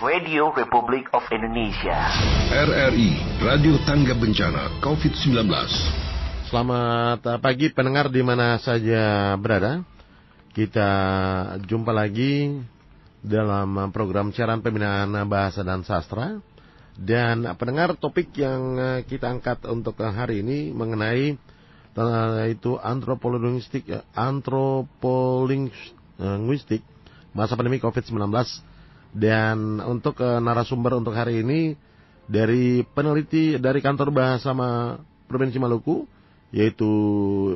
Radio Republic of Indonesia. RRI Radio Tangga Bencana COVID-19. Selamat pagi pendengar di mana saja berada. Kita jumpa lagi dalam program siaran pembinaan bahasa dan sastra. Dan pendengar topik yang kita angkat untuk hari ini mengenai itu antropolinguistik antropolinguistik masa pandemi COVID-19 dan untuk uh, narasumber untuk hari ini dari peneliti dari kantor bahasa Ma, Provinsi Maluku yaitu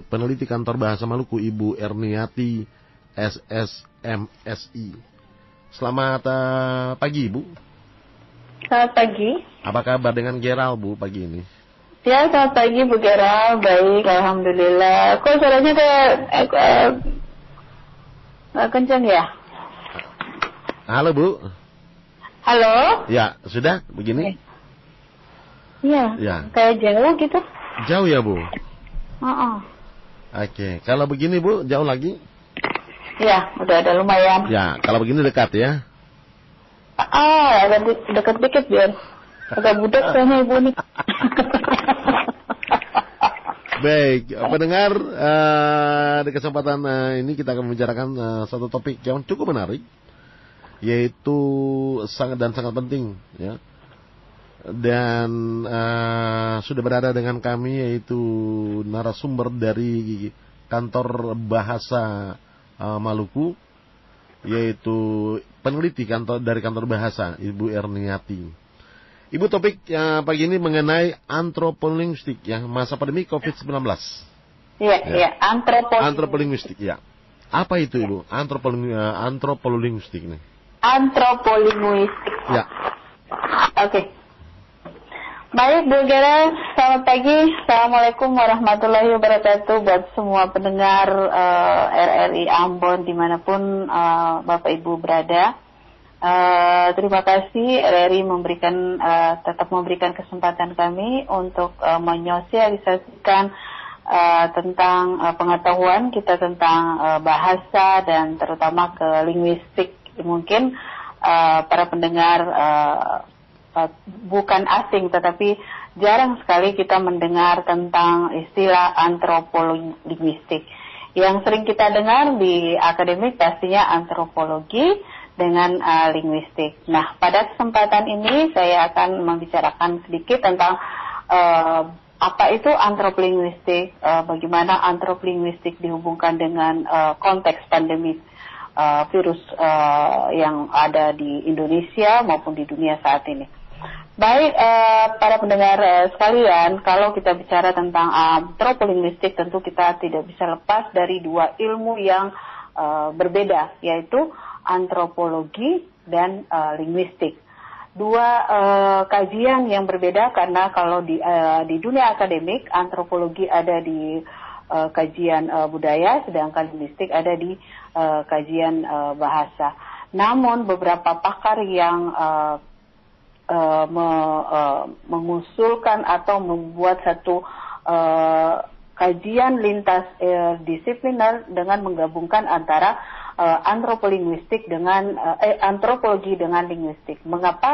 peneliti kantor bahasa Maluku Ibu Erniati SSMSI. Selamat uh, pagi Ibu. Selamat pagi. Apa kabar dengan Geral Bu pagi ini? Ya, selamat pagi Bu Geral. Baik, Alhamdulillah. Kok suaranya kayak eh, eh, kencang ya? Halo Bu. Halo. Ya, sudah begini? Iya. Ya. Kayak jauh gitu. Jauh ya Bu? Uh -uh. Oke, kalau begini Bu, jauh lagi? Ya, udah ada lumayan. Ya, kalau begini dekat ya? Ah, agak dekat dikit biar agak budak kayaknya ibu nih. Baik, pendengar uh, di kesempatan uh, ini kita akan membicarakan uh, satu topik yang cukup menarik, yaitu sangat dan sangat penting, ya. Dan uh, sudah berada dengan kami yaitu narasumber dari kantor bahasa uh, Maluku, yaitu peneliti kantor dari kantor bahasa Ibu Erniati. Ibu topik uh, pagi ini mengenai antropolinguistik ya masa pandemi COVID-19. Iya, iya, antropolinguistik. Antropolinguistik ya. Apa itu Ibu? Antropoling uh, antropolinguistik ini. Antropolinguistik. Ya. Oke. Okay. Baik Bu Gera, selamat pagi. Assalamualaikum warahmatullahi wabarakatuh buat semua pendengar uh, RRI Ambon di mana pun uh, Bapak Ibu berada. Uh, terima kasih RRI memberikan uh, tetap memberikan kesempatan kami untuk uh, menyosialisasikan uh, tentang uh, pengetahuan kita tentang uh, bahasa dan terutama ke linguistik mungkin uh, para pendengar uh, uh, bukan asing tetapi jarang sekali kita mendengar tentang istilah antropolinguistik. Yang sering kita dengar di akademik pastinya antropologi dengan uh, linguistik. Nah, pada kesempatan ini saya akan membicarakan sedikit tentang uh, apa itu antropolinguistik, uh, bagaimana antropolinguistik dihubungkan dengan konteks pandemi uh, virus uh, yang ada di Indonesia maupun di dunia saat ini. Baik, uh, para pendengar uh, sekalian, kalau kita bicara tentang antropolinguistik, tentu kita tidak bisa lepas dari dua ilmu yang uh, berbeda, yaitu antropologi dan uh, linguistik. Dua uh, kajian yang berbeda karena kalau di uh, di dunia akademik antropologi ada di uh, kajian uh, budaya sedangkan linguistik ada di uh, kajian uh, bahasa. Namun beberapa pakar yang uh, uh, me, uh, mengusulkan atau membuat satu uh, kajian lintas uh, disipliner dengan menggabungkan antara uh, antropolinguistik dengan uh, eh, antropologi dengan linguistik. Mengapa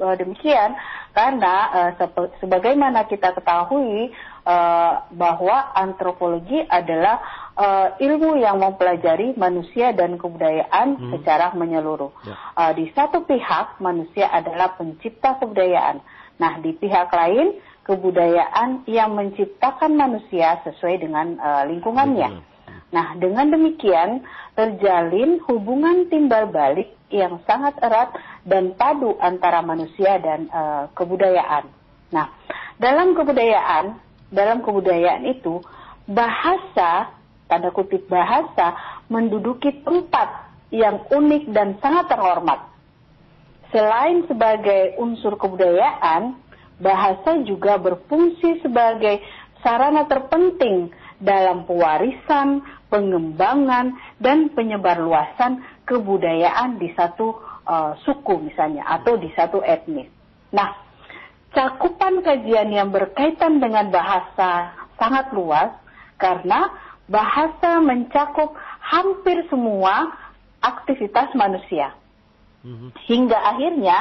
uh, demikian? Karena uh, sebagaimana kita ketahui uh, bahwa antropologi adalah uh, ilmu yang mempelajari manusia dan kebudayaan hmm. secara menyeluruh. Ya. Uh, di satu pihak manusia adalah pencipta kebudayaan. Nah, di pihak lain kebudayaan yang menciptakan manusia sesuai dengan uh, lingkungannya. Nah, dengan demikian terjalin hubungan timbal balik yang sangat erat dan padu antara manusia dan uh, kebudayaan. Nah, dalam kebudayaan, dalam kebudayaan itu bahasa, tanda kutip bahasa, menduduki tempat yang unik dan sangat terhormat. Selain sebagai unsur kebudayaan, bahasa juga berfungsi sebagai sarana terpenting dalam pewarisan, pengembangan dan penyebarluasan kebudayaan di satu uh, suku misalnya atau di satu etnis. Nah, cakupan kajian yang berkaitan dengan bahasa sangat luas karena bahasa mencakup hampir semua aktivitas manusia. Mhm. Hingga akhirnya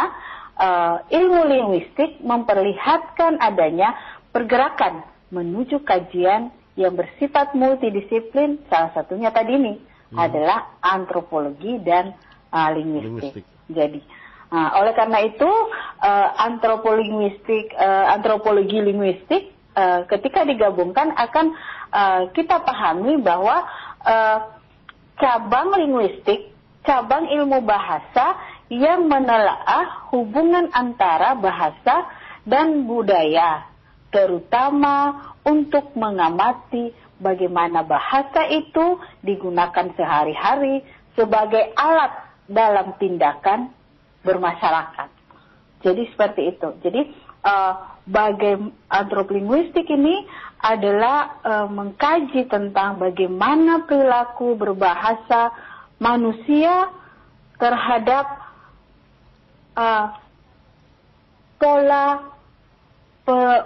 eh, ilmu linguistik memperlihatkan adanya pergerakan menuju kajian yang bersifat multidisiplin. Salah satunya tadi ini adalah antropologi dan eh, linguistik. Linguistik. Jadi, nah, oleh karena itu eh, antropolinguistik, eh, antropologi linguistik eh, ketika digabungkan akan eh, kita pahami bahwa eh, cabang linguistik, cabang ilmu bahasa yang menelaah hubungan antara bahasa dan budaya, terutama untuk mengamati bagaimana bahasa itu digunakan sehari-hari sebagai alat dalam tindakan bermasyarakat. Jadi seperti itu. Jadi eh, bagai antropolinguistik ini adalah eh, mengkaji tentang bagaimana perilaku berbahasa manusia terhadap eh, pola pe-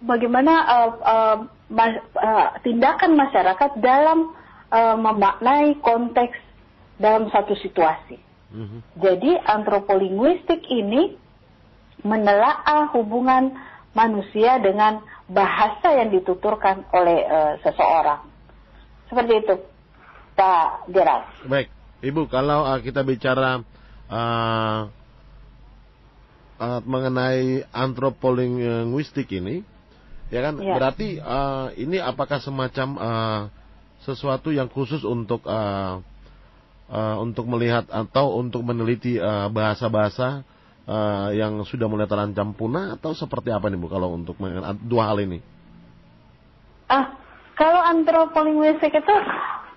bagaimana eh, eh, mas- eh, tindakan masyarakat dalam eh, memaknai konteks dalam satu situasi. Mhm. Jadi antropolinguistik ini menelaah hubungan manusia dengan bahasa yang dituturkan oleh eh, seseorang. Seperti itu, Pak Gerald. Baik, Ibu, kalau uh, kita bicara uh, uh, mengenai antropolinguistik ini, ya kan, Ya. berarti uh, ini apakah semacam uh, sesuatu yang khusus untuk uh, uh, untuk melihat atau untuk meneliti uh, bahasa-bahasa uh, yang sudah mulai terancam punah atau seperti apa nih Bu kalau untuk dua hal ini? Ah, kalau antropolinguistik itu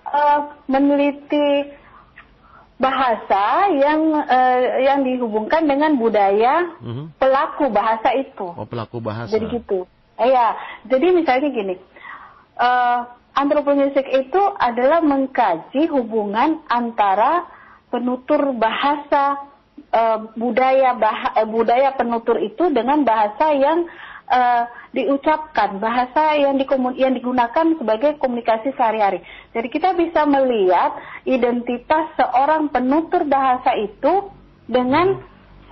eh, meneliti bahasa yang eh, yang dihubungkan dengan budaya Mhm. pelaku bahasa itu. Oh pelaku bahasa. Jadi gitu. Iya. Jadi misalnya gini, eh antropolinguistik itu adalah mengkaji hubungan antara penutur bahasa eh, budaya bah- eh, budaya penutur itu dengan bahasa yang eh, diucapkan, bahasa yang dikomun- yang digunakan sebagai komunikasi sehari-hari. Jadi kita bisa melihat identitas seorang penutur bahasa itu dengan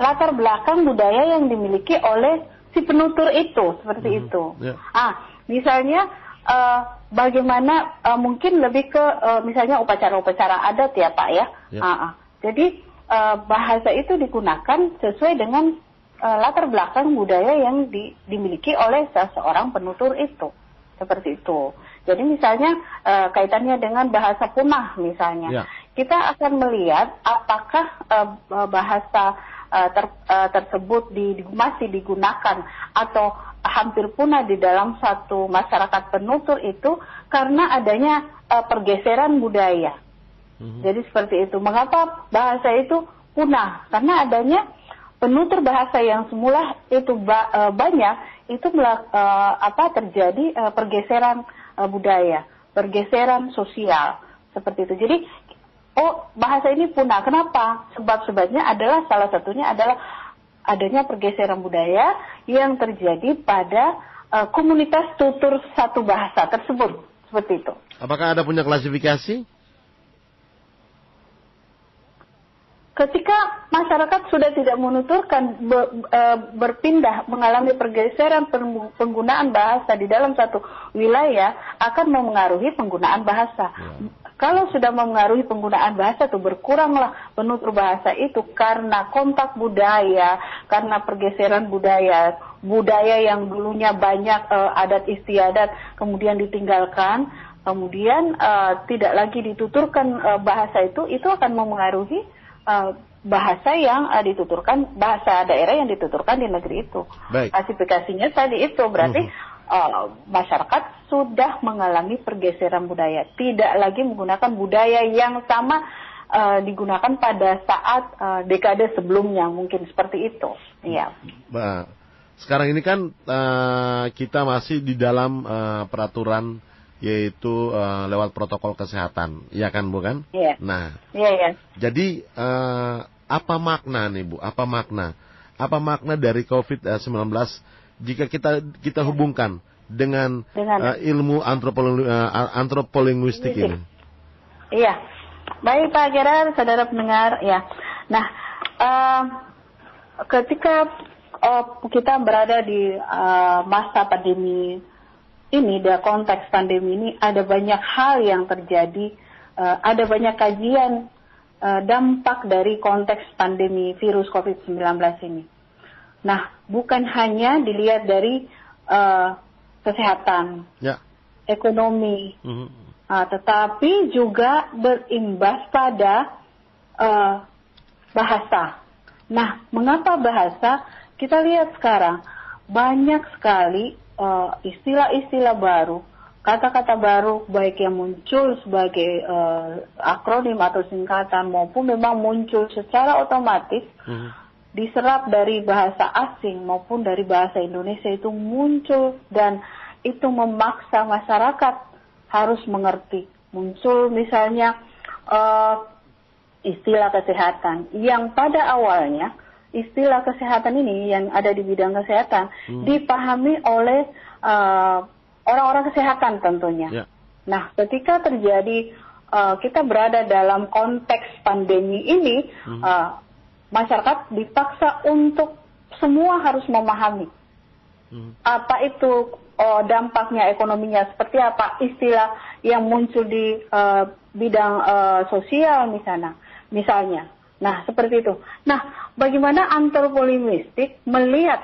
latar belakang budaya yang dimiliki oleh si penutur itu seperti Mhm. itu. Ya. Ah, misalnya eh, bagaimana eh, mungkin lebih ke eh, misalnya upacara-upacara adat ya Pak ya. Ya. Ah, ah. Jadi eh, bahasa itu digunakan sesuai dengan eh, latar belakang budaya yang di- dimiliki oleh seseorang penutur itu. Seperti itu. Jadi misalnya eh, kaitannya dengan bahasa punah misalnya. Ya. Kita akan melihat apakah eh, bahasa eh, ter- eh, tersebut di- masih digunakan atau hampir punah di dalam satu masyarakat penutur itu karena adanya eh, pergeseran budaya. Mhm. Jadi seperti itu. Mengapa bahasa itu punah? Karena adanya penutur bahasa yang semula itu ba- eh, banyak itu eh, apa terjadi eh, pergeseran eh, budaya, pergeseran sosial seperti itu. Jadi oh bahasa ini punah. Kenapa? Sebab-sebabnya adalah salah satunya adalah adanya pergeseran budaya yang terjadi pada eh, komunitas tutur satu bahasa tersebut. Seperti itu. Apakah ada punya klasifikasi? Ketika masyarakat sudah tidak menuturkan be- e, berpindah mengalami pergeseran peng- penggunaan bahasa di dalam satu wilayah akan memengaruhi penggunaan bahasa. Ya. Kalau sudah memengaruhi penggunaan bahasa itu berkuranglah penutur bahasa itu karena kontak budaya, karena pergeseran budaya, budaya yang dulunya banyak e, adat istiadat kemudian ditinggalkan, kemudian e, tidak lagi dituturkan e, bahasa itu, itu akan memengaruhi eh, bahasa yang eh, dituturkan bahasa daerah yang dituturkan di negeri itu. Baik. Klasifikasinya tadi itu berarti Mhm. eh, masyarakat sudah mengalami pergeseran budaya, tidak lagi menggunakan budaya yang sama eh, digunakan pada saat eh, dekade sebelumnya mungkin seperti itu. Iya. Bah, sekarang ini kan eh, kita masih di dalam eh, peraturan yaitu eh, lewat protokol kesehatan, iya kan bukan? Iya. Nah, Iya, iya. jadi eh, apa makna nih bu? Apa makna? Apa makna dari COVID-19 jika kita kita hubungkan dengan, Dengan- eh, ilmu antropolo- eh, antropolinguistik ini? Iya. Baik Pak Gerard, saudara pendengar, ya. Nah, uh, ketika uh, kita berada di uh, masa pandemi ini, di konteks pandemi ini, ada banyak hal yang terjadi, uh, ada banyak kajian uh, dampak dari konteks pandemi virus COVID-19 ini. Nah, bukan hanya dilihat dari uh, kesehatan, Ya. ekonomi, Mhm. uh, tetapi juga berimbas pada uh, bahasa. Nah, mengapa bahasa? Kita lihat sekarang banyak sekali uh, istilah-istilah baru, kata-kata baru, baik yang muncul sebagai uh, akronim atau singkatan maupun memang muncul secara otomatis Mhm. diserap dari bahasa asing maupun dari bahasa Indonesia itu muncul dan itu memaksa masyarakat harus mengerti. Muncul misalnya eh, istilah kesehatan yang pada awalnya istilah kesehatan ini yang ada di bidang kesehatan dipahami oleh eh, orang-orang kesehatan tentunya. Ya. Nah, ketika terjadi uh, kita berada dalam konteks pandemi ini, uh, masyarakat dipaksa untuk semua harus memahami Mhm. apa itu uh, dampaknya ekonominya, seperti apa istilah yang muncul di uh, bidang uh, sosial misalnya, misalnya. Nah, seperti itu. Nah, bagaimana antropologistik melihat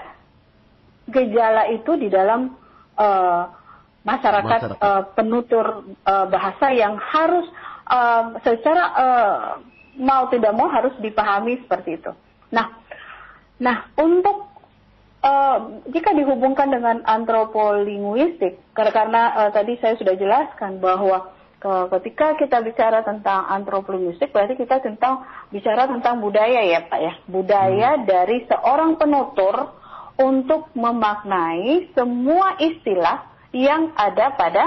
gejala itu di dalam uh, masyarakat, Masyarakat. uh, penutur uh, bahasa yang harus uh, secara uh, mau tidak mau harus dipahami seperti itu. Nah, nah untuk uh, jika dihubungkan dengan antropolinguistik, karena, karena uh, tadi saya sudah jelaskan bahwa ketika kita bicara tentang antropolinguistik, berarti kita tentang bicara tentang budaya ya Pak ya, budaya dari seorang penutur untuk memaknai semua istilah yang ada pada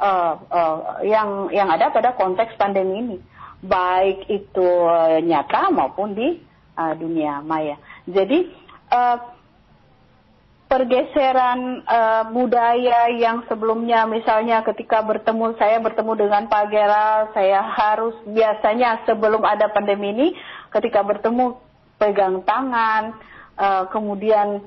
uh, uh, yang yang ada pada konteks pandemi ini, baik itu nyata maupun di uh, dunia maya. Jadi uh, pergeseran uh, budaya yang sebelumnya misalnya ketika bertemu saya bertemu dengan Pak Geral saya harus biasanya sebelum ada pandemi ini ketika bertemu pegang tangan uh, kemudian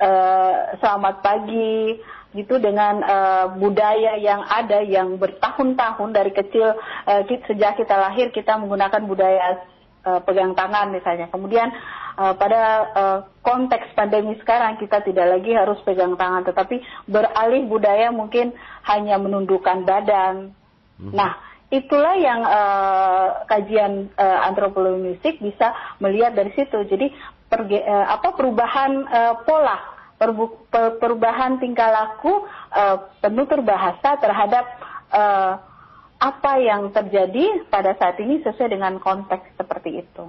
uh, selamat pagi gitu dengan uh, budaya yang ada yang bertahun-tahun dari kecil uh, sejak kita lahir kita menggunakan budaya uh, pegang tangan misalnya. Kemudian uh, pada uh, konteks pandemi sekarang kita tidak lagi harus pegang tangan tetapi beralih budaya mungkin hanya menundukkan badan. Nah, itulah yang uh, kajian uh, antropologistik bisa melihat dari situ. Jadi perge- uh, apa perubahan uh, pola perbu- per- perubahan tingkah laku uh, penutur bahasa terhadap uh, apa yang terjadi pada saat ini sesuai dengan konteks seperti itu.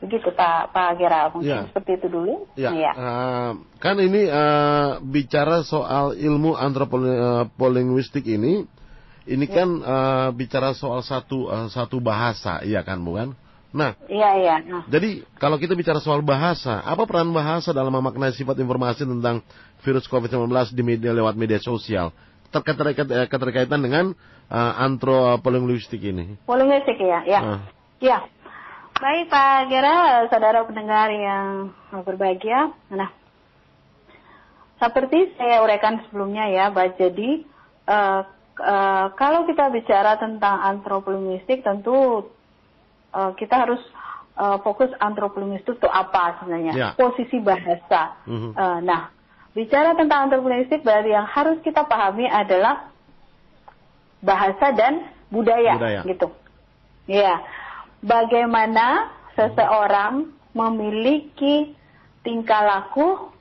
Begitu Pak Pak Gera, mungkin Ya. seperti itu dulu. Ya, Iya. eh, kan ini eh, bicara soal ilmu antropolinguistik ini, ini Ya. kan eh, bicara soal satu eh, satu bahasa, iya kan, bukan? Nah, Iya iya. Nah. jadi kalau kita bicara soal bahasa, apa peran bahasa dalam memaknai sifat informasi tentang virus COVID-19 di media lewat media sosial? Terkait eh, keterkaitan dengan eh, antropolinguistik ini. Politik ya, ya. Ah. Ya. Baik Pak Gera, saudara pendengar yang berbahagia. Nah, seperti saya uraikan sebelumnya ya, Mbak. Jadi eh, eh, kalau kita bicara tentang antropolinguistik, tentu eh, kita harus fokus antropolinguistik itu apa sebenarnya? Ya. Posisi bahasa. Mhm. Eh, nah, bicara tentang antropolinguistik berarti yang harus kita pahami adalah bahasa dan budaya, Budaya. gitu. Ya, bagaimana seseorang memiliki tingkah laku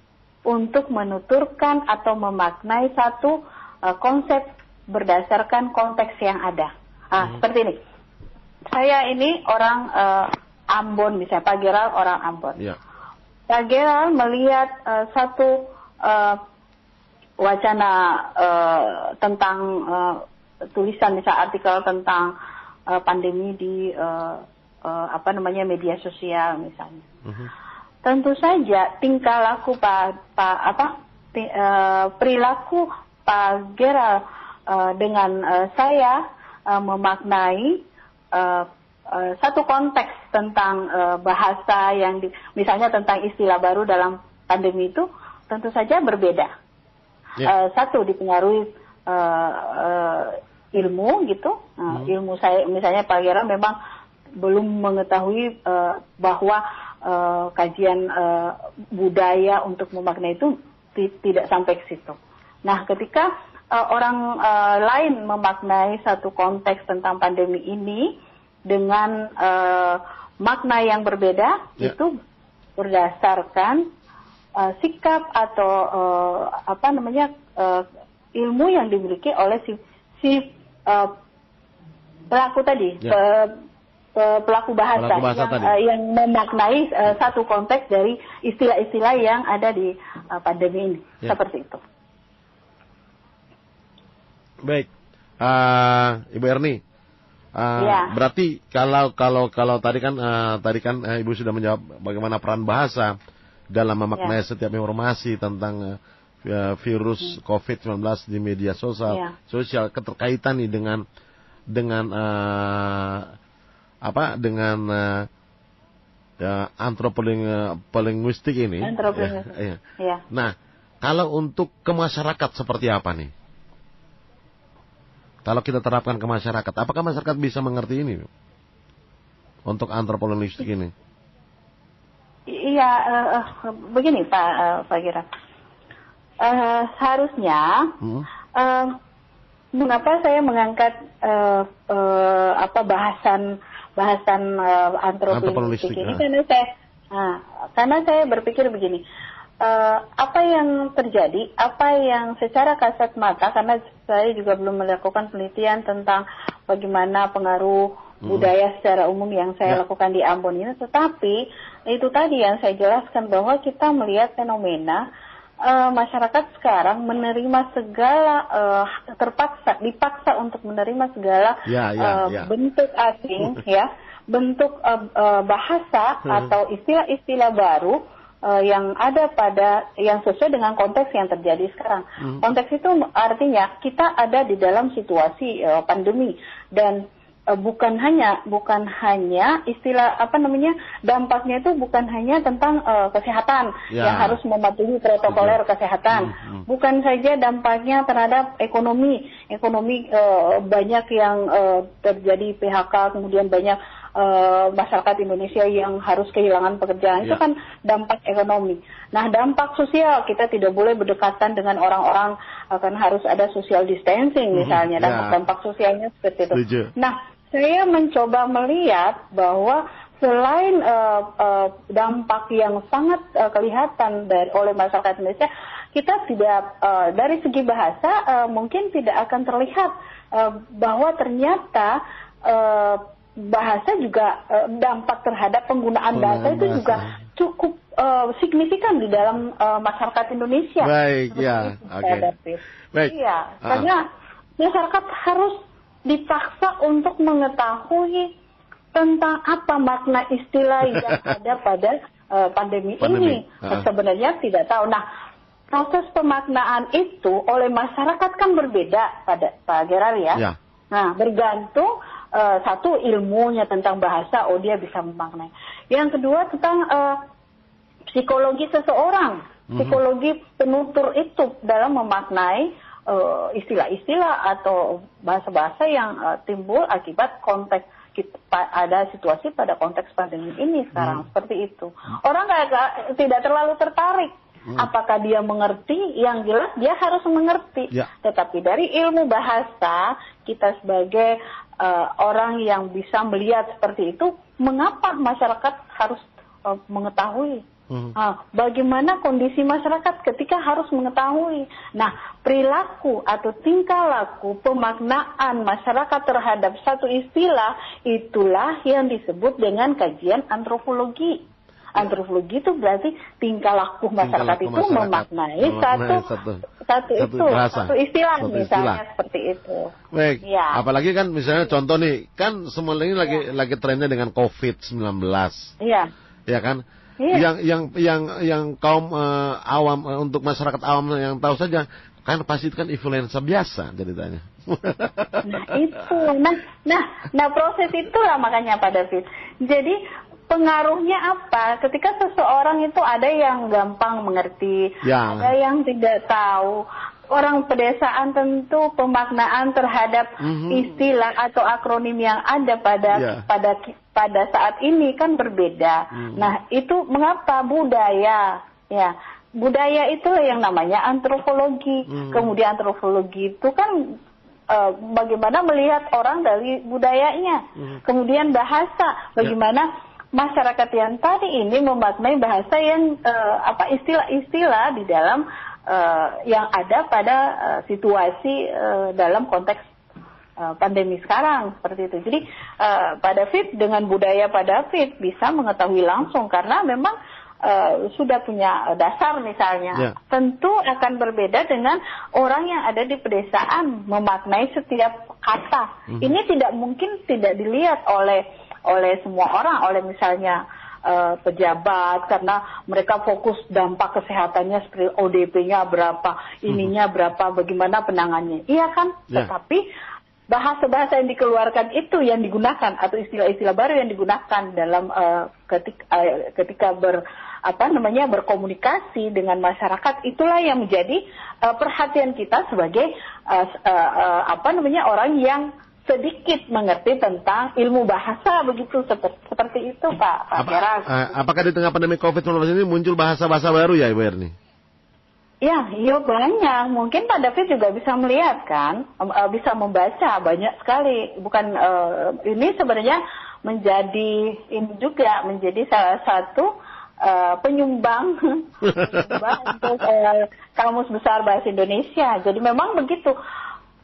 untuk menuturkan atau memaknai satu uh, konsep berdasarkan konteks yang ada. Ah, seperti ini. Saya ini orang uh, Ambon, misalnya Pak Gerald orang Ambon. Ya. Pak Gerald melihat uh, satu uh, wacana uh, tentang uh, tulisan misalnya artikel tentang uh, pandemi di uh, uh, apa namanya media sosial misalnya. Mhm. Tentu saja tingkah laku Pak Pak apa ti- eh, perilaku Pak Gerald eh, dengan eh, saya eh, memaknai eh, eh, satu konteks tentang eh, bahasa yang di- misalnya tentang istilah baru dalam pandemi itu tentu saja berbeda. Ya. Eh, satu dipengaruhi eh, ilmu gitu, Nah, ilmu saya misalnya Pak Gera memang belum mengetahui eh, bahwa eh, kajian eh, budaya untuk memaknai itu ti- tidak sampai ke situ. Nah, ketika eh, orang eh, lain memaknai satu konteks tentang pandemi ini dengan eh, makna yang berbeda, Ya. itu berdasarkan eh, sikap atau eh, apa namanya eh, ilmu yang dimiliki oleh si, si eh, pelaku tadi, Ya. pe- pe- pelaku bahasa, Pelaku bahasa yang, tadi. eh, yang memaknai eh, satu konteks dari istilah-istilah yang ada di eh, pandemi ini, Ya. seperti itu. Baik. Ah, Ibu Erni. Ah, Ya. Berarti kalau kalau kalau tadi kan ah, tadi kan eh, Ibu sudah menjawab bagaimana peran bahasa dalam memaknai setiap informasi tentang vi- virus COVID-19 di media sosial, Ya. sosial keterkaitan nih dengan dengan eh, apa dengan eh, ya, antropolinguistik ini. Antropolinguistik. Ya, iya. Ya. Nah, kalau untuk ke masyarakat seperti apa nih? Kalau kita terapkan ke masyarakat, apakah masyarakat bisa mengerti ini? Untuk antropolinguistik ini? Iya, eh, eh, begini Pak eh, Pak Gira. Eh, seharusnya Hmm? eh, mengapa saya mengangkat eh, eh, apa bahasan bahasan Antropolinguistik, antropolinguistik ini ah. karena saya ah, karena saya berpikir begini. eh, apa yang terjadi, apa yang secara kasat mata, karena saya juga belum melakukan penelitian tentang bagaimana pengaruh budaya secara umum yang saya Ya. lakukan di Ambon ini, tetapi itu tadi yang saya jelaskan bahwa kita melihat fenomena eh, masyarakat sekarang menerima segala eh, terpaksa, dipaksa untuk menerima segala Ya, ya, eh, ya. bentuk asing, ya, bentuk eh, eh, bahasa Hmm. atau istilah-istilah baru eh, yang ada pada yang sesuai dengan konteks yang terjadi sekarang. Hmm. Konteks itu artinya kita ada di dalam situasi eh, pandemi dan bukan hanya bukan hanya istilah apa namanya dampaknya itu bukan hanya tentang eh, kesehatan Ya. yang harus mematuhi protokoler kesehatan, Hmm, hmm. bukan saja dampaknya terhadap ekonomi, ekonomi eh, banyak yang eh, terjadi PHK, kemudian banyak eh, masyarakat Indonesia yang harus kehilangan pekerjaan itu Ya. kan dampak ekonomi. Nah dampak sosial kita tidak boleh berdekatan dengan orang-orang akan harus ada social distancing Mhm, misalnya ya. dampak-dampak sosialnya seperti itu. Setuju. Nah, saya mencoba melihat bahwa selain eh, eh, dampak yang sangat eh, kelihatan dari oleh masyarakat Indonesia, kita tidak eh, dari segi bahasa eh, mungkin tidak akan terlihat eh, bahwa ternyata eh, bahasa juga eh, dampak terhadap penggunaan Penggunaan bahasa itu bahasa. juga cukup eh, signifikan di dalam eh, masyarakat Indonesia. Baik, Seperti ya, oke. Baik. Iya, Ah. karena masyarakat harus dipaksa untuk mengetahui tentang apa makna istilah yang ada pada eh, pandemi, Pandemi, ini. ah. Sebenarnya tidak tahu. Nah, proses pemaknaan itu oleh masyarakat kan berbeda pada Pak Gerar ya. Ya. Nah, bergantung eh, satu ilmunya tentang bahasa, oh dia bisa memaknai. Yang kedua tentang eh, psikologi seseorang, Mhm. psikologi penutur itu dalam memaknai eh, istilah-istilah atau bahasa-bahasa yang eh, timbul akibat konteks kita, ada situasi pada konteks pandemi ini sekarang Hmm. seperti itu. Orang nggak- tidak terlalu tertarik. Hmm. Apakah dia mengerti? Yang jelas dia harus mengerti. Ya. Tetapi dari ilmu bahasa kita sebagai eh, orang yang bisa melihat seperti itu, mengapa masyarakat harus eh, mengetahui? Mhm. Ah, bagaimana kondisi masyarakat ketika harus mengetahui? Nah, perilaku atau tingkah laku pemaknaan masyarakat terhadap satu istilah itulah yang disebut dengan kajian antropologi. Antropologi itu berarti tingkah laku masyarakat laku itu masyarakat. memaknai Memaknai satu satu- satu, satu itu bahasa. satu istilah Satu misalnya istilah. seperti itu. Baik. Ya. Apalagi kan misalnya contoh nih, kan semua ini lagi lagi trennya dengan COVID-19. Iya. Ya kan? Iya. Yang yang yang yang kaum eh, awam eh, untuk masyarakat awam yang tahu saja Kan pasti itu kan influenza biasa ceritanya. Nah itu, nah, nah, nah proses itulah makanya Pak David. Jadi pengaruhnya apa? Ketika seseorang itu ada yang gampang mengerti, Ya. ada yang tidak tahu. Orang pedesaan tentu pemaknaan terhadap Mhm. istilah atau akronim yang ada pada Ya. pada pada saat ini kan berbeda. Mhm. Nah itu mengapa budaya? Ya budaya itu yang namanya antropologi. Mhm. Kemudian antropologi itu kan eh, bagaimana melihat orang dari budayanya. Mhm. Kemudian bahasa, bagaimana masyarakat yang tadi ini memaknai bahasa yang eh, apa istilah-istilah di dalam eh, yang ada pada eh, situasi eh, dalam konteks eh, pandemi sekarang seperti itu. Jadi eh, Pak David dengan budaya Pak David bisa mengetahui langsung karena memang eh, sudah punya dasar misalnya. Ya. Tentu akan berbeda dengan orang yang ada di pedesaan memaknai setiap kata. Mhm. Ini tidak mungkin tidak dilihat oleh oleh semua orang, oleh misalnya eh, pejabat karena mereka fokus dampak kesehatannya seperti ODP-nya berapa, ininya berapa, bagaimana penangannya. Iya kan? Ya. Tetapi bahasa-bahasa yang dikeluarkan itu yang digunakan atau istilah-istilah baru yang digunakan dalam eh, ketika eh, ketika ber apa namanya berkomunikasi dengan masyarakat itulah yang menjadi eh, perhatian kita sebagai s- eh, eh, apa namanya orang yang sedikit mengerti tentang ilmu bahasa begitu seperti, seperti itu Pak Pak Apa, Keras. eh, apakah di tengah pandemi COVID-19 ini muncul bahasa-bahasa baru ya Ibu Erni? Ya, iya banyak. Mungkin Pak David juga bisa melihat kan, eh, bisa membaca banyak sekali. Bukan eh, ini sebenarnya menjadi ini juga menjadi salah satu eh, penyumbang, penyumbang untuk eh, kamus besar bahasa Indonesia. Jadi memang begitu.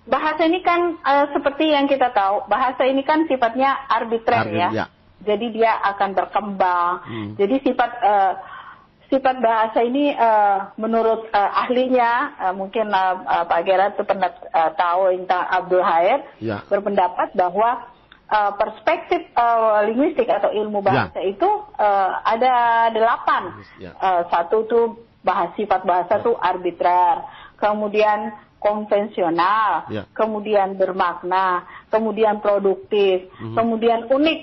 Bahasa ini kan eh, seperti yang kita tahu, bahasa ini kan sifatnya arbitrer Arbit- ya. ya. Jadi dia akan berkembang. Hmm. Jadi sifat eh, sifat bahasa ini eh, menurut eh, ahlinya eh, mungkin eh, Pak Gerard itu pernah eh, tahu tentang Abdul Hair Ya. berpendapat bahwa eh, perspektif eh, linguistik atau ilmu bahasa itu eh, ada delapan. Ya. Eh, satu tuh bahas sifat bahasa tuh arbitrer, kemudian konvensional, Ya. kemudian bermakna, kemudian produktif, Mhm. kemudian unik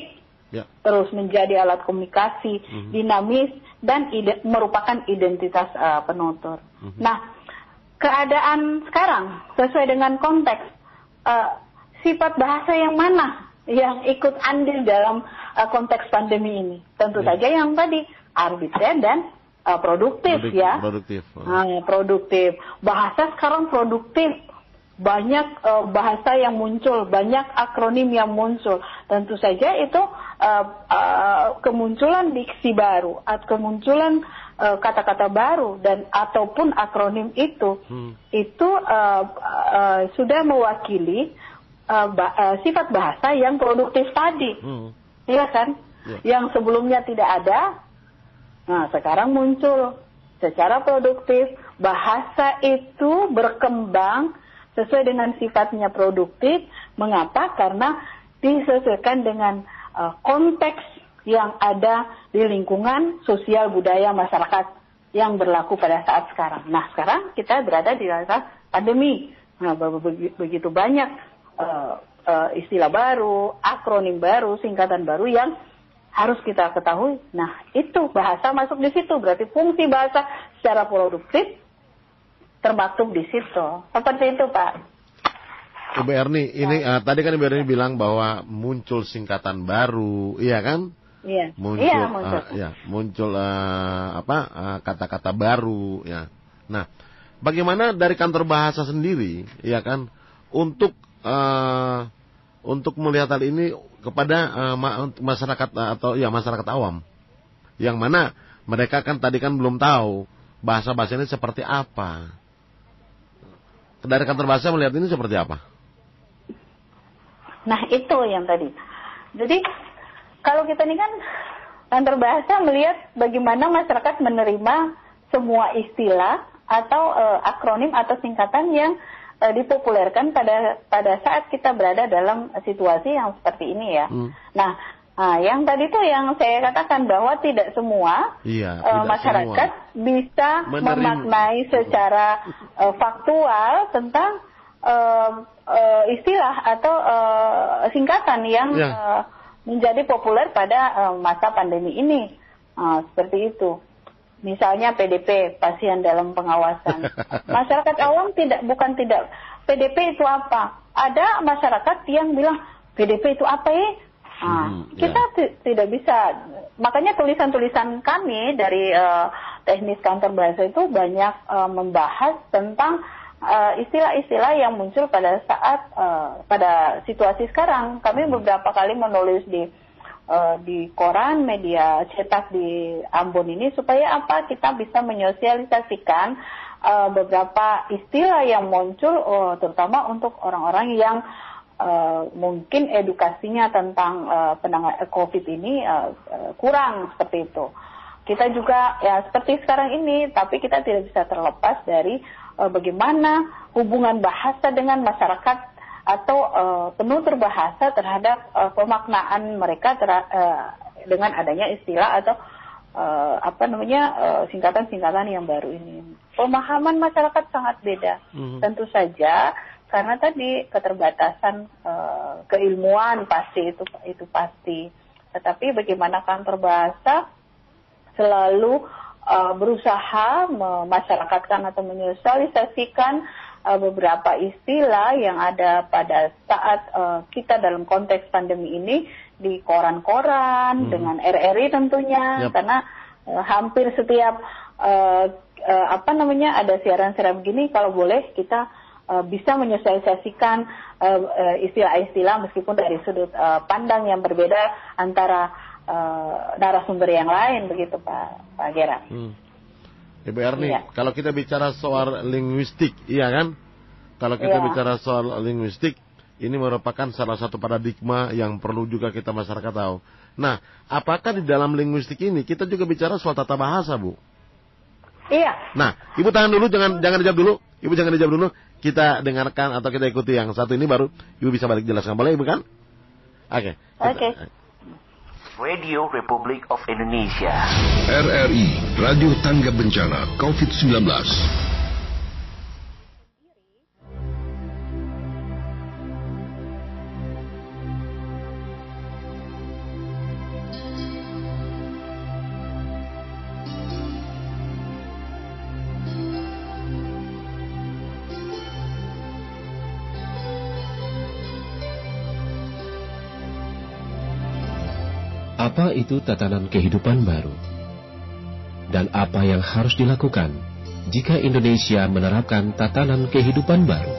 Ya. terus menjadi alat komunikasi, Mhm. dinamis dan ide- merupakan identitas uh, penutur. Mhm. Nah, keadaan sekarang sesuai dengan konteks uh, sifat bahasa yang mana yang ikut andil dalam uh, konteks pandemi ini? Tentu Ya. saja yang tadi arbitrer dan uh, produktif Produk- ya. Produktif. Ah, produktif. Bahasa sekarang produktif. Banyak eh, bahasa yang muncul, banyak akronim yang muncul. Tentu saja itu eh, eh, kemunculan diksi baru, atau kemunculan kata-kata baru dan ataupun akronim itu Hmm. itu eh, eh, sudah mewakili eh, ba- eh, sifat bahasa yang produktif tadi. Hmm. Iya kan? Ya. Yang sebelumnya tidak ada, nah sekarang muncul secara produktif. Bahasa itu berkembang sesuai dengan sifatnya produktif. Mengapa? Karena disesuaikan dengan uh, konteks yang ada di lingkungan sosial budaya masyarakat yang berlaku pada saat sekarang. Nah, sekarang kita berada di masa pandemi. Nah, be- be- begitu banyak uh, uh, istilah baru, akronim baru, singkatan baru yang harus kita ketahui. Nah, itu bahasa masuk di situ. Berarti fungsi bahasa secara produktif termaktub di situ. Seperti itu, Pak. Ibu Erni, ini eh, tadi kan Ibu Erni bilang bahwa muncul singkatan baru, iya kan? Iya. Muncul, Iya, muncul. eh, ya, muncul eh, apa eh, kata-kata baru, ya. Nah, bagaimana dari kantor bahasa sendiri, ya kan, untuk eh, untuk melihat hal ini kepada ma- masyarakat eh, atau ya masyarakat awam, yang mana mereka kan tadi kan belum tahu bahasa-bahasa ini seperti apa. Dari kantor bahasa melihat ini seperti apa? Nah, itu yang tadi. Jadi, kalau kita ini kan kantor bahasa melihat bagaimana masyarakat menerima semua istilah atau eh, akronim atau singkatan yang eh, dipopulerkan pada pada saat kita berada dalam situasi yang seperti ini ya. Hmm. Nah, Nah, yang tadi tuh yang saya katakan bahwa tidak semua Iya, eh, tidak masyarakat bisa Menerima. memaknai secara eh, faktual tentang eh, eh, istilah atau eh, singkatan yang Ya. eh, menjadi populer pada eh, masa pandemi ini. Nah, seperti itu. Misalnya PDP, pasien dalam pengawasan. Masyarakat awam tidak bukan tidak PDP itu apa? Ada masyarakat yang bilang PDP itu apa ya? Nah, Hmm, kita ti- tidak bisa. Makanya tulisan-tulisan kami dari eh, teknis kantor bahasa itu banyak eh, membahas tentang eh, istilah-istilah yang muncul pada saat eh, pada situasi sekarang. Kami beberapa kali menulis di eh, di koran, media cetak di Ambon ini supaya apa kita bisa menyosialisasikan eh, beberapa istilah yang muncul, oh, terutama untuk orang-orang yang eh, mungkin edukasinya tentang eh, penanganan COVID ini eh, eh, kurang seperti itu. Kita juga ya seperti sekarang ini, tapi kita tidak bisa terlepas dari eh, bagaimana hubungan bahasa dengan masyarakat atau eh, penutur bahasa terhadap eh, pemaknaan mereka tera- eh, dengan adanya istilah atau eh, apa namanya singkatan-singkatan yang baru ini. Pemahaman masyarakat sangat beda. Mhm. Tentu saja karena tadi keterbatasan eh, keilmuan pasti itu itu pasti. Tetapi bagaimana kantor bahasa selalu uh, berusaha memasyarakatkan atau menyosialisasikan uh, beberapa istilah yang ada pada saat uh, kita dalam konteks pandemi ini di koran-koran dengan RRI tentunya Yap. karena uh, hampir setiap uh, uh, apa namanya ada siaran-siaran begini kalau boleh kita uh, bisa menyosialisasikan uh, uh, istilah-istilah meskipun dari sudut uh, pandang yang berbeda antara uh, narasumber yang lain begitu Pak Pak Gera. Hmm. Ibu Erni, Iya. kalau kita bicara soal linguistik, iya kan? Kalau kita Iya. bicara soal linguistik, ini merupakan salah satu paradigma yang perlu juga kita masyarakat tahu. Nah, apakah di dalam linguistik ini kita juga bicara soal tata bahasa, Bu? Iya. Nah, Ibu tahan dulu, jangan jangan dijawab dulu. Ibu jangan dijawab dulu. Kita dengarkan atau kita ikuti yang satu ini baru Ibu bisa balik jelaskan. Boleh Ibu kan? Oke. kita- Oke. Radio Republik of Indonesia. RRI Radio Tangga Bencana COVID-19. Apa itu tatanan kehidupan baru? Dan apa yang harus dilakukan jika Indonesia menerapkan tatanan kehidupan baru?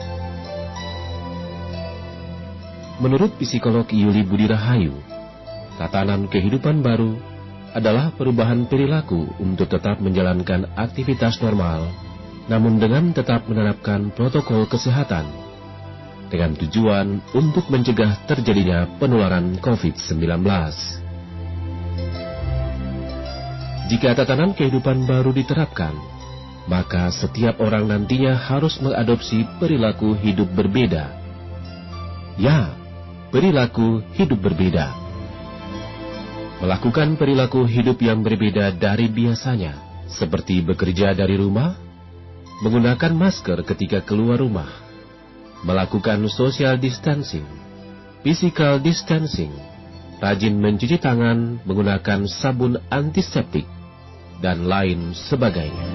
Menurut psikolog Yuli Budi Rahayu, tatanan kehidupan baru adalah perubahan perilaku untuk tetap menjalankan aktivitas normal, namun dengan tetap menerapkan protokol kesehatan, dengan tujuan untuk mencegah terjadinya penularan COVID-19. Jika tatanan kehidupan baru diterapkan, maka setiap orang nantinya harus mengadopsi perilaku hidup berbeda. Ya, perilaku hidup berbeda. Melakukan perilaku hidup yang berbeda dari biasanya, seperti bekerja dari rumah, menggunakan masker ketika keluar rumah, melakukan social distancing, physical distancing, rajin mencuci tangan menggunakan sabun antiseptik, dan lain sebagainya.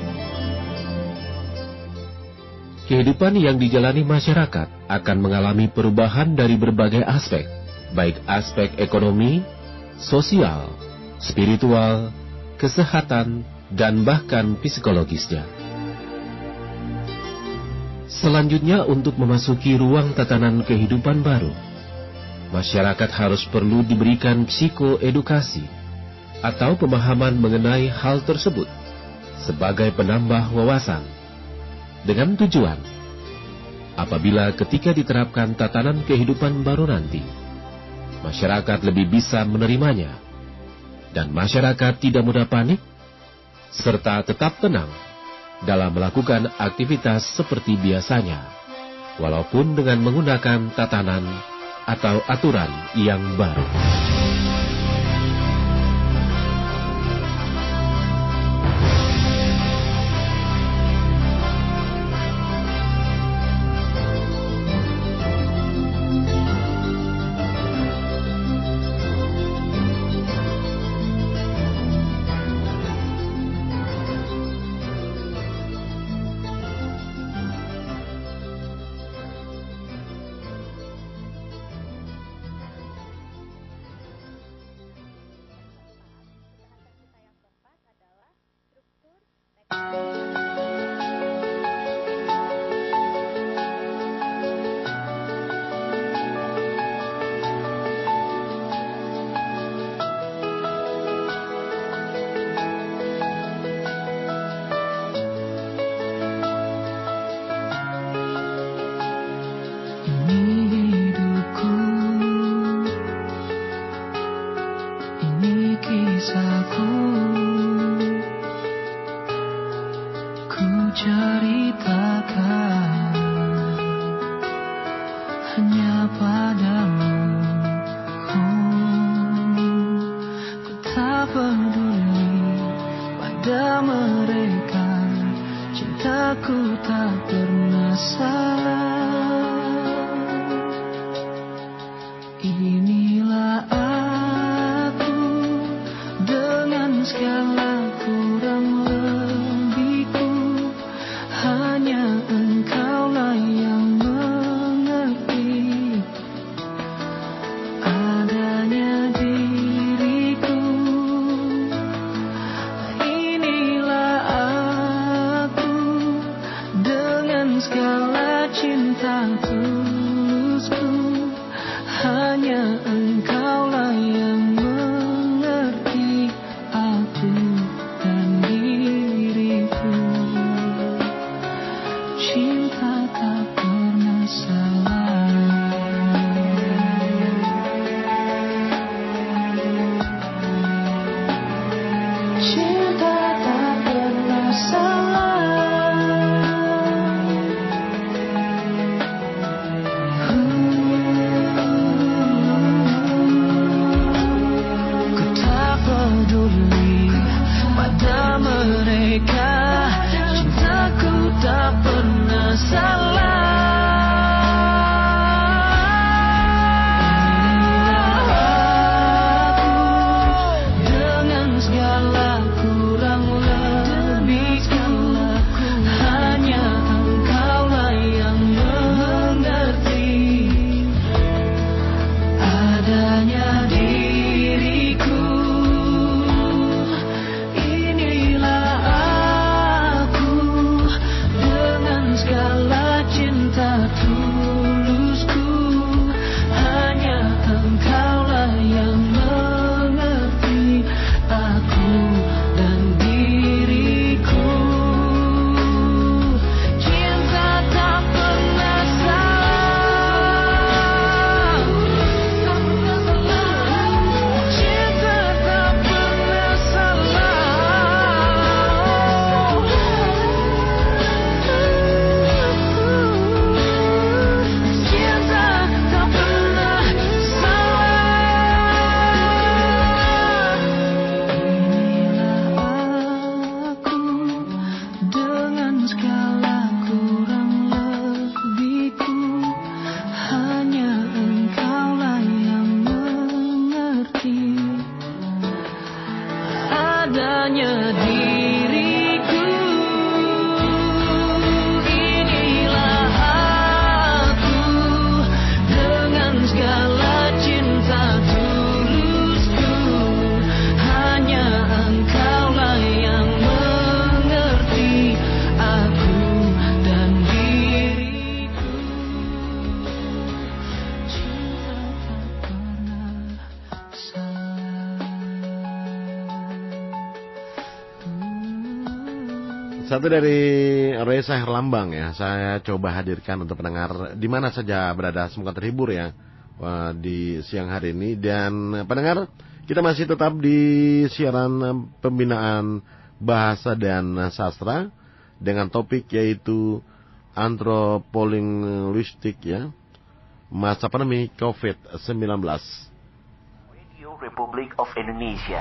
Kehidupan yang dijalani masyarakat akan mengalami perubahan dari berbagai aspek, baik aspek ekonomi, sosial, spiritual, kesehatan, dan bahkan psikologisnya. Selanjutnya untuk memasuki ruang tatanan kehidupan baru, masyarakat harus perlu diberikan psikoedukasi atau pemahaman mengenai hal tersebut sebagai penambah wawasan dengan tujuan apabila ketika diterapkan tatanan kehidupan baru nanti masyarakat lebih bisa menerimanya dan masyarakat tidak mudah panik serta tetap tenang dalam melakukan aktivitas seperti biasanya walaupun dengan menggunakan tatanan atau aturan yang baru. Satu dari Reza Herlambang ya, saya coba hadirkan untuk pendengar di mana saja berada, semoga terhibur ya wah, di siang hari ini. Dan pendengar, kita masih tetap di siaran eh, pembinaan bahasa dan sastra dengan topik yaitu antropolinguistik ya, masa pandemi COVID-19. Radio Republic of Indonesia.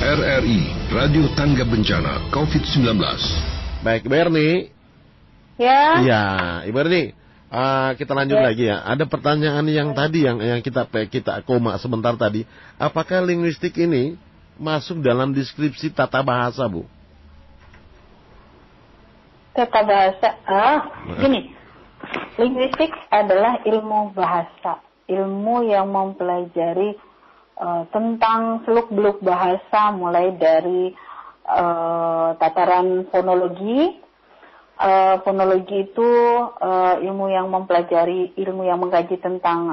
RRI Radio Tangga Bencana COVID-19. Baik, Ibu Erni. Ya, Iya, Ibu Erni. ah, kita lanjut Ya. lagi ya. Ada pertanyaan yang tadi yang yang kita kita koma sebentar tadi. Apakah linguistik ini masuk dalam deskripsi tata bahasa, Bu? tata bahasa. Ah, gini. Linguistik adalah ilmu bahasa, ilmu yang mempelajari eh, tentang seluk-beluk bahasa mulai dari eh, tataran fonologi. Eh, fonologi itu eh, ilmu yang mempelajari ilmu yang mengkaji tentang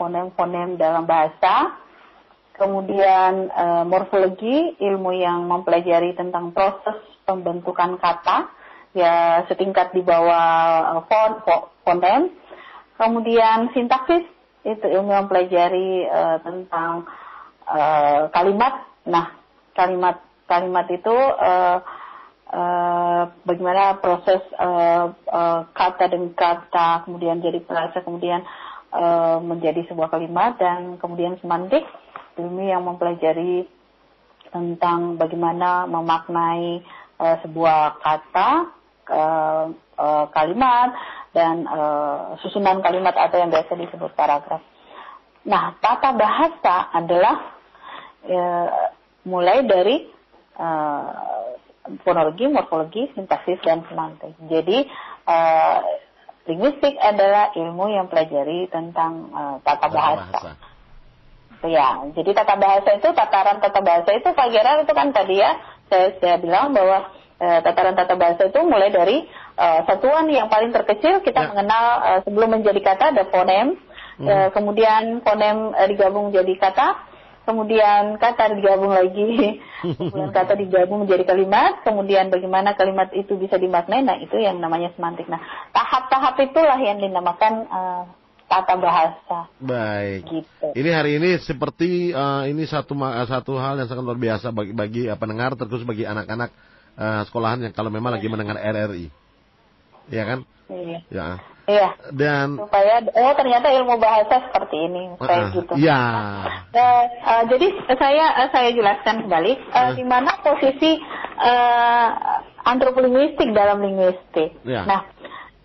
fonem-fonem dalam bahasa. Kemudian eh, morfologi, ilmu yang mempelajari tentang proses pembentukan kata, ya setingkat di bawah eh, fon, fo- fonem. Kemudian sintaksis, itu ilmu yang mempelajari eh, tentang eh, kalimat. Nah, kalimat kalimat itu eh, eh, bagaimana proses eh, eh, kata demi kata, kemudian jadi frasa, kemudian eh, menjadi sebuah kalimat dan kemudian semantik ilmu yang mempelajari tentang bagaimana memaknai eh, sebuah kata, eh, eh, kalimat dan eh, susunan kalimat atau yang biasa disebut paragraf. Nah, tata bahasa adalah eh, mulai dari eh, fonologi, morfologi, sintaksis dan semantik. Jadi eh, linguistik adalah ilmu yang pelajari tentang eh, tata bahasa. Ya, jadi tata bahasa itu tataran tata bahasa itu Pak Gerard itu kan tadi ya saya saya bilang bahwa eh, tataran tata bahasa itu mulai dari eh, satuan yang paling terkecil kita Ya. mengenal eh, sebelum menjadi kata ada fonem, Hmm. kemudian fonem digabung jadi kata, kemudian kata digabung lagi, kemudian kata digabung menjadi kalimat, kemudian bagaimana kalimat itu bisa dimaknai, nah itu yang namanya semantik. Nah tahap-tahap itulah yang dinamakan eh, tata bahasa Baik. gitu. Ini hari ini seperti eh, ini satu ma- satu hal yang sangat luar biasa bagi bagi eh, pendengar terkhusus bagi anak-anak eh, sekolahan yang kalau memang lagi mendengar RRI. Iya kan? Iya. Ya. Iya. Dan supaya oh ternyata ilmu bahasa seperti ini kayak eh, gitu. ya. Eh, eh, jadi saya eh, saya jelaskan kembali eh, Eh. di mana posisi eh, antropolinguistik dalam linguistik. Ya. Nah,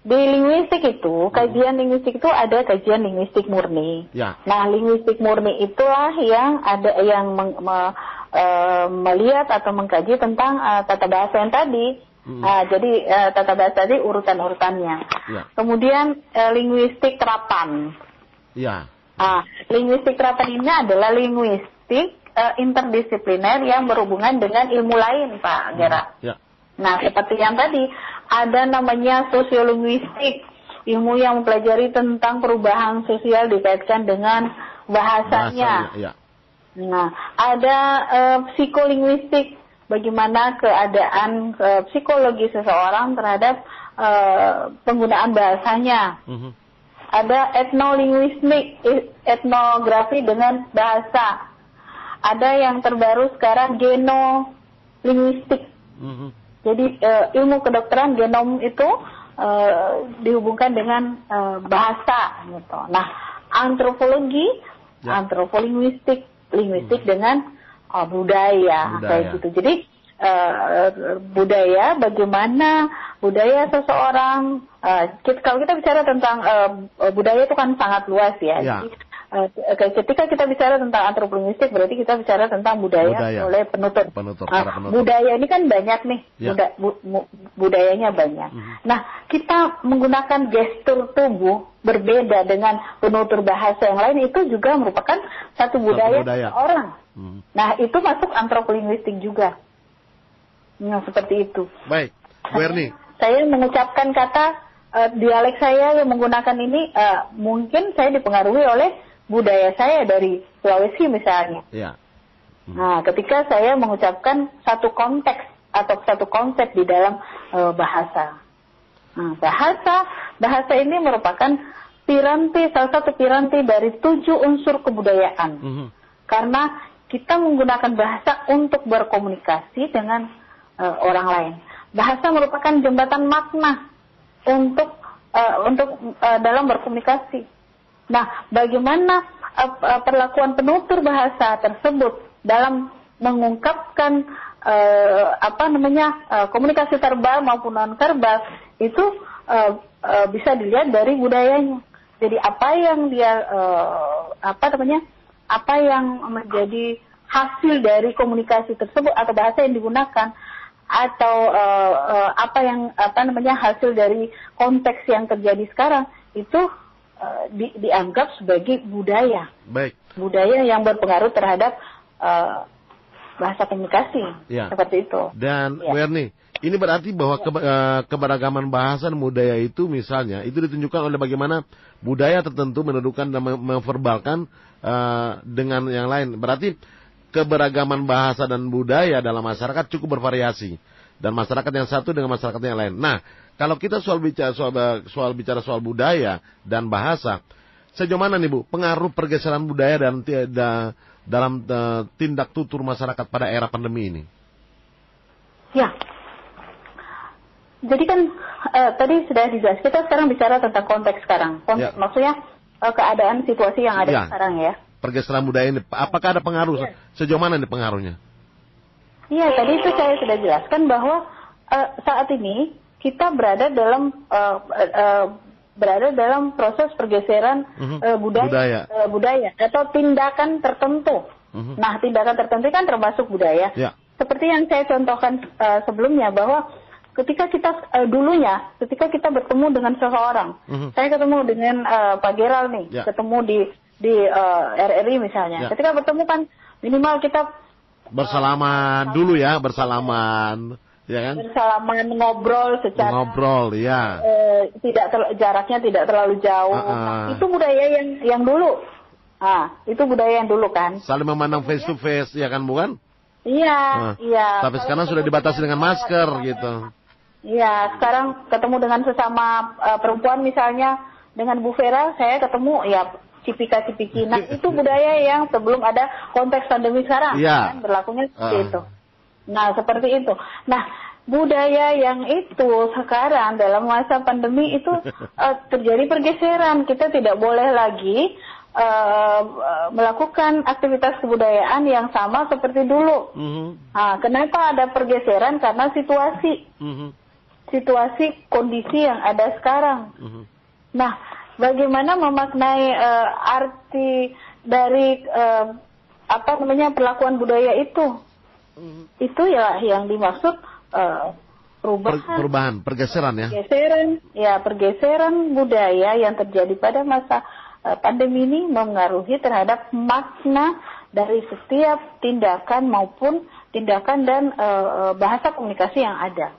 di linguistik itu kajian linguistik itu ada kajian linguistik murni. Ya. Nah, linguistik murni itulah yang ada yang meng- me- eh, melihat atau mengkaji tentang eh, tata bahasa yang tadi. Mm. Ah, jadi eh, tata bahasa tadi urutan-urutannya. Ya. Kemudian eh, linguistik terapan. Ya. Ah, linguistik terapan ini adalah linguistik eh, interdisipliner yang berhubungan dengan ilmu lain, Pak Gera. Ya. Nah, seperti yang tadi, ada namanya sosiolinguistik, ilmu yang mempelajari tentang perubahan sosial dikaitkan dengan bahasanya. Bahasanya, Ya. Nah, ada eh, psikolinguistik, bagaimana keadaan eh, psikologi seseorang terhadap eh, penggunaan bahasanya. Mhm. Ada etnolinguistik, i- etnografi dengan bahasa. Ada yang terbaru sekarang genolinguistik. Mhm. Jadi eh, ilmu kedokteran genom itu eh, dihubungkan dengan eh, bahasa gitu. Nah, antropologi, Ya. antropolinguistik, linguistik dengan eh, budaya, Budaya. kayak gitu. Jadi eh, budaya bagaimana budaya seseorang eh, kita- kalau kita bicara tentang eh, budaya itu kan sangat luas ya. Ya. Jadi, ketika kita bicara tentang antropolinguistik berarti kita bicara tentang budaya, Budaya. oleh penutur. Penutur, Nah, penutur. budaya ini kan banyak nih, Ya. buda- bu- mu- budayanya banyak. Mhm. Nah, kita menggunakan gestur tubuh berbeda dengan penutur bahasa yang lain itu juga merupakan satu budaya, budaya. orang. Nah, itu masuk antropolinguistik juga. Nah, seperti itu. Baik. Bu Erni. Saya mengucapkan kata eh, dialek saya yang menggunakan ini eh, mungkin saya dipengaruhi oleh budaya saya dari Sulawesi misalnya. Ya. Nah, ketika saya mengucapkan satu konteks atau satu konsep di dalam eh, bahasa. Nah, bahasa bahasa ini merupakan piranti salah satu piranti dari tujuh unsur kebudayaan. Mhm. Karena kita menggunakan bahasa untuk berkomunikasi dengan eh, orang lain. Bahasa merupakan jembatan makna untuk eh, untuk eh, dalam berkomunikasi. Nah, bagaimana eh, perlakuan penutur bahasa tersebut dalam mengungkapkan eh, apa namanya eh, komunikasi verbal maupun non verbal itu eh, eh, bisa dilihat dari budayanya. Jadi apa yang dia eh, apa namanya apa yang menjadi hasil dari komunikasi tersebut atau bahasa yang digunakan atau eh, eh, apa yang apa namanya hasil dari konteks yang terjadi sekarang itu eh, di- dianggap sebagai budaya Baik. budaya yang berpengaruh terhadap eh, bahasa komunikasi Ya. seperti itu. Dan Ya. Bu Erni, ini berarti bahwa keba- eh, keberagaman bahasa dan budaya itu misalnya itu ditunjukkan oleh bagaimana budaya tertentu mendudukan dan mem- memverbalkan eh, dengan yang lain. Berarti keberagaman bahasa dan budaya dalam masyarakat cukup bervariasi dan masyarakat yang satu dengan masyarakat yang lain. Nah, kalau kita soal bicara soal, soal bicara soal budaya dan bahasa, sejauh mana nih Bu pengaruh pergeseran budaya dan ti- da- dalam eh, tindak tutur masyarakat pada era pandemi ini? Ya, Jadi kan eh, tadi sudah dijelas. Kita sekarang bicara tentang konteks sekarang. Konteks Ya. maksudnya eh, keadaan situasi yang ada Ya. sekarang ya. Pergeseran budaya ini, apakah ada pengaruh? Sejauh mana ini pengaruhnya? Iya, tadi itu saya sudah jelaskan bahwa eh, saat ini kita berada dalam eh, eh, berada dalam proses pergeseran Mhm. eh, budaya Budaya. eh, budaya atau tindakan tertentu. Mhm. Nah, tindakan tertentu kan termasuk budaya. Ya. Seperti yang saya contohkan eh, sebelumnya bahwa ketika kita eh, dulunya, ketika kita bertemu dengan seseorang, Mhm. saya ketemu dengan eh, Pak Geral nih, Ya. ketemu di di eh, RRI misalnya. Ya. Ketika bertemu kan minimal kita Bersalaman dulu ya, bersalaman, ya kan? bersalaman ngobrol secara Ngobrol, ya. eh, tidak tel- jaraknya tidak terlalu jauh. Ah, ah. Nah, itu budaya yang yang dulu. Ah, itu budaya yang dulu kan. Saling memandang face to face, ya kan bukan? Iya, Nah, iya. Tapi sekarang sudah dibatasi dengan masker eh, gitu. Iya, sekarang ketemu dengan sesama eh, perempuan misalnya dengan Bu Vera, saya ketemu ya cipika-cipiki. Nah, itu budaya yang sebelum ada konteks pandemi sekarang Iya. kan berlakunya seperti Ah. itu. Nah, seperti itu. Nah, budaya yang itu sekarang dalam masa pandemi itu eh, terjadi pergeseran. Kita tidak boleh lagi eh, melakukan aktivitas kebudayaan yang sama seperti dulu. Mhm, Nah, kenapa ada pergeseran? Karena situasi mhm, situasi kondisi yang ada sekarang. mhm. Nah, bagaimana memaknai eh, arti dari eh, apa namanya perlakuan budaya itu? Itu ya yang dimaksud Per- perubahan, perubahan, pergeseran ya. pergeseran, ya pergeseran budaya yang terjadi pada masa eh, pandemi ini mengaruhi terhadap makna dari setiap tindakan maupun tindakan dan eh, bahasa komunikasi yang ada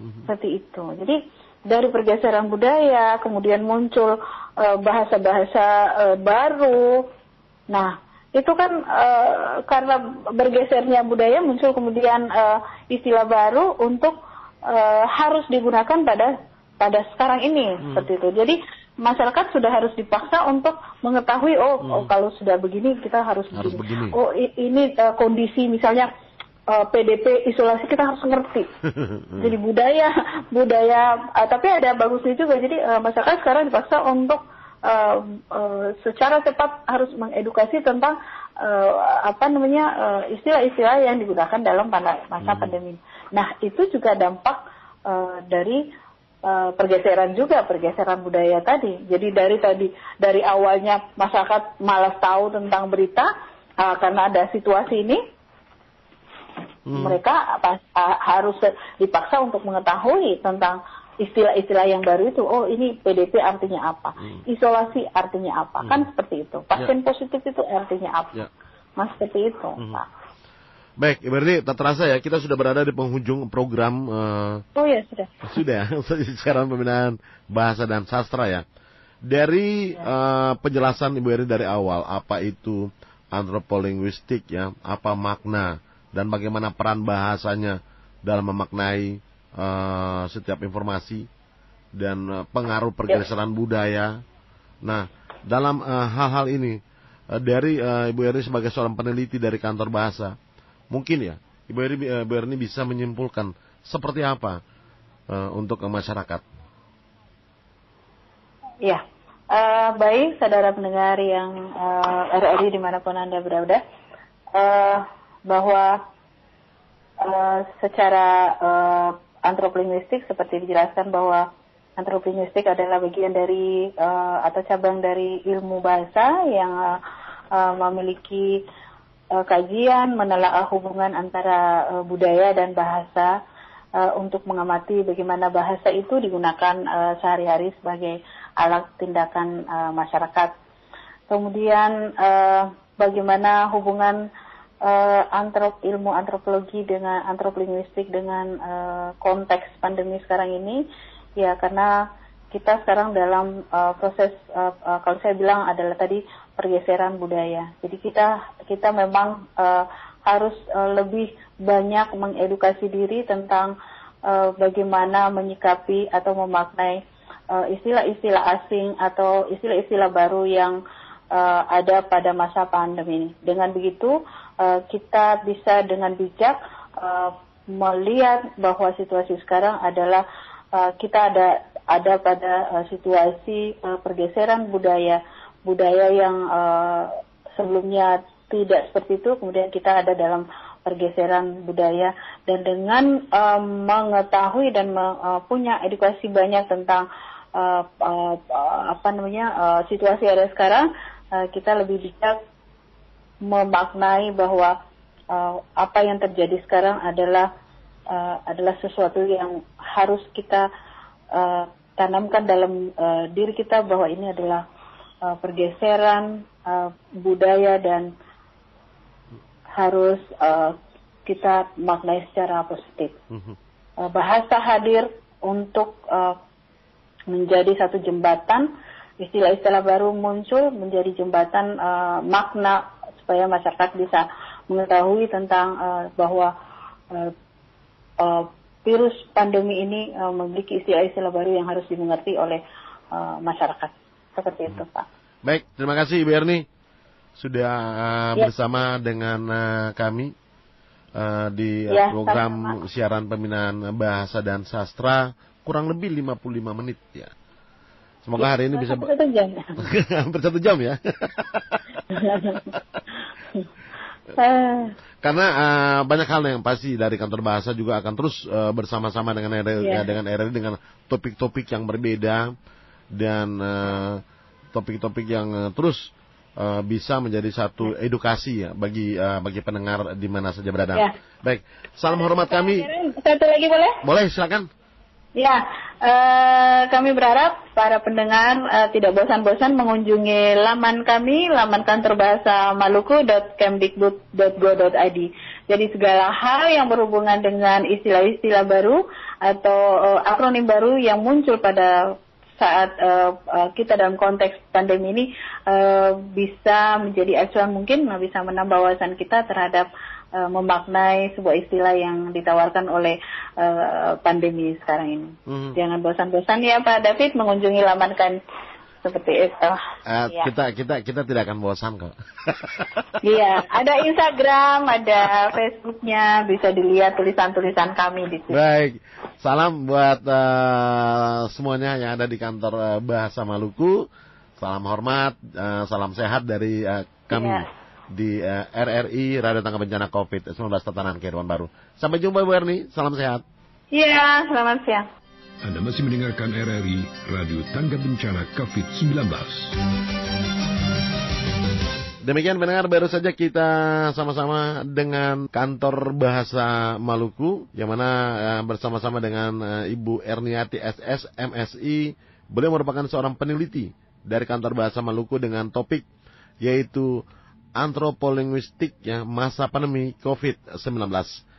seperti itu. Jadi dari pergeseran budaya, kemudian muncul bahasa-bahasa eh, baru. Nah, itu kan eh, karena bergesernya budaya muncul kemudian eh, istilah baru untuk eh, harus digunakan pada pada sekarang ini seperti itu. Jadi masyarakat sudah harus dipaksa untuk mengetahui oh, oh, kalau sudah begini kita harus, Harus begini. Oh i- ini eh, kondisi misalnya eh, PDP isolasi kita harus ngerti. Jadi budaya budaya eh, tapi ada bagusnya juga. Jadi eh, masyarakat sekarang dipaksa untuk eh, secara cepat harus mengedukasi tentang eh, apa namanya eh, istilah-istilah yang digunakan dalam masa pandemi. Nah itu juga dampak eh, dari eh, pergeseran juga pergeseran budaya tadi. Jadi dari tadi dari awalnya masyarakat malas tahu tentang berita eh, karena ada situasi ini Hmm. mereka apa, harus dipaksa untuk mengetahui tentang istilah-istilah yang baru itu. Oh, ini PDP artinya apa? Hmm. Isolasi artinya apa? Kan seperti itu. Pasien positif itu artinya apa? Ya. Mas seperti itu. Hmm. Pak. Baik, berarti tak terasa ya kita sudah berada di penghujung program eh, Oh ya sudah. sudah sekarang pembinaan bahasa dan sastra ya. Dari eh, penjelasan Ibu Eri dari awal apa itu antropolinguistik ya, apa makna dan bagaimana peran bahasanya dalam memaknai eh, setiap informasi dan eh, pengaruh pergeseran budaya. Nah, dalam eh, hal-hal ini eh, dari eh, Ibu Eri sebagai seorang peneliti dari kantor bahasa, mungkin ya Ibu eh, Ibu Eri bisa menyimpulkan seperti apa eh, untuk masyarakat. Ya, Eh, baik saudara pendengar yang eh, RRI di mana pun anda berada, eh, bahwa eh, secara eh, antropolinguistik seperti dijelaskan bahwa antropolinguistik adalah bagian dari eh, atau cabang dari ilmu bahasa yang eh, memiliki eh, kajian menelaah hubungan antara eh, budaya dan bahasa eh, untuk mengamati bagaimana bahasa itu digunakan eh, sehari-hari sebagai alat tindakan eh, masyarakat. Kemudian eh, bagaimana hubungan eh, antrop ilmu antropologi dengan antropolinguistik dengan eh, konteks pandemi sekarang ini ya karena kita sekarang dalam eh, proses eh, eh, kalau saya bilang adalah tadi pergeseran budaya. Jadi kita kita memang eh, harus eh, lebih banyak mengedukasi diri tentang eh, bagaimana menyikapi atau memaknai istilah-istilah asing atau istilah-istilah baru yang eh, ada pada masa pandemi ini. Dengan begitu eh, kita bisa dengan bijak eh, melihat bahwa situasi sekarang adalah uh, kita ada ada pada uh, situasi uh, pergeseran budaya budaya yang uh, sebelumnya tidak seperti itu kemudian kita ada dalam pergeseran budaya. Dan dengan um, mengetahui dan uh, punya edukasi banyak tentang uh, uh, uh, apa namanya uh, situasi ada sekarang uh, kita lebih bijak memaknai bahwa uh, apa yang terjadi sekarang adalah uh, adalah sesuatu yang harus kita uh, tanamkan dalam uh, diri kita bahwa ini adalah uh, pergeseran uh, budaya dan harus uh, kita maknai secara positif. Mhm. Uh, bahasa hadir untuk uh, menjadi satu jembatan, istilah-istilah baru muncul menjadi jembatan uh, makna supaya masyarakat bisa mengetahui tentang uh, bahwa uh, uh, virus pandemi ini uh, memiliki istilah-istilah baru yang harus dimengerti oleh uh, masyarakat. Seperti itu, Pak. Baik, terima kasih Ibu Erni sudah uh, Ya. bersama dengan uh, kami uh, di Ya, program sama-sama. siaran pembinaan bahasa dan sastra kurang lebih 55 menit ya. Semoga hari ini bisa Satu satu jam. hampir satu jam ya. Eh, Karena uh, banyak hal yang pasti dari kantor bahasa juga akan terus uh, bersama-sama dengan RRI, Iya. dengan RRI dengan topik-topik yang berbeda dan uh, topik-topik yang uh, terus uh, bisa menjadi satu edukasi ya bagi uh, bagi pendengar di mana saja berada. Ya. Baik, salam hormat kami. Satu lagi boleh? Boleh silakan. Ya, eh, kami berharap para pendengar eh, tidak bosan-bosan mengunjungi laman kami, laman kantor bahasa maluku.kemdikbud.go.id. Jadi segala hal yang berhubungan dengan istilah-istilah baru atau eh, akronim baru yang muncul pada saat eh, eh, kita dalam konteks pandemi ini eh, bisa menjadi acuan mungkin bisa menambah wawasan kita terhadap eh, memaknai sebuah istilah yang ditawarkan oleh eh, pandemi sekarang ini. Mhm. Jangan bosan-bosan ya Pak David mengunjungi laman kan seperti itu. Eh, Iya. Kita kita kita tidak akan bosan kok. Iya, ada Instagram, ada Facebooknya, bisa dilihat tulisan-tulisan kami di situ. Baik, salam buat eh, semuanya yang ada di kantor eh, Bahasa Maluku. Salam hormat, eh, salam sehat dari eh, kami Iya. Di eh, RRI Radio Tangga Bencana COVID-19 Tatanan Kehidupan Baru. Sampai jumpa Bu Erni, salam sehat. Iya, selamat siang. Anda masih mendengarkan RRI Radio Tangga Bencana COVID-19. Demikian pendengar baru saja kita sama-sama dengan kantor bahasa Maluku yang mana eh, bersama-sama dengan eh, Ibu Erniati SS MSI. Beliau merupakan seorang peneliti dari kantor bahasa Maluku dengan topik yaitu antropolinguistik ya masa pandemi COVID-19.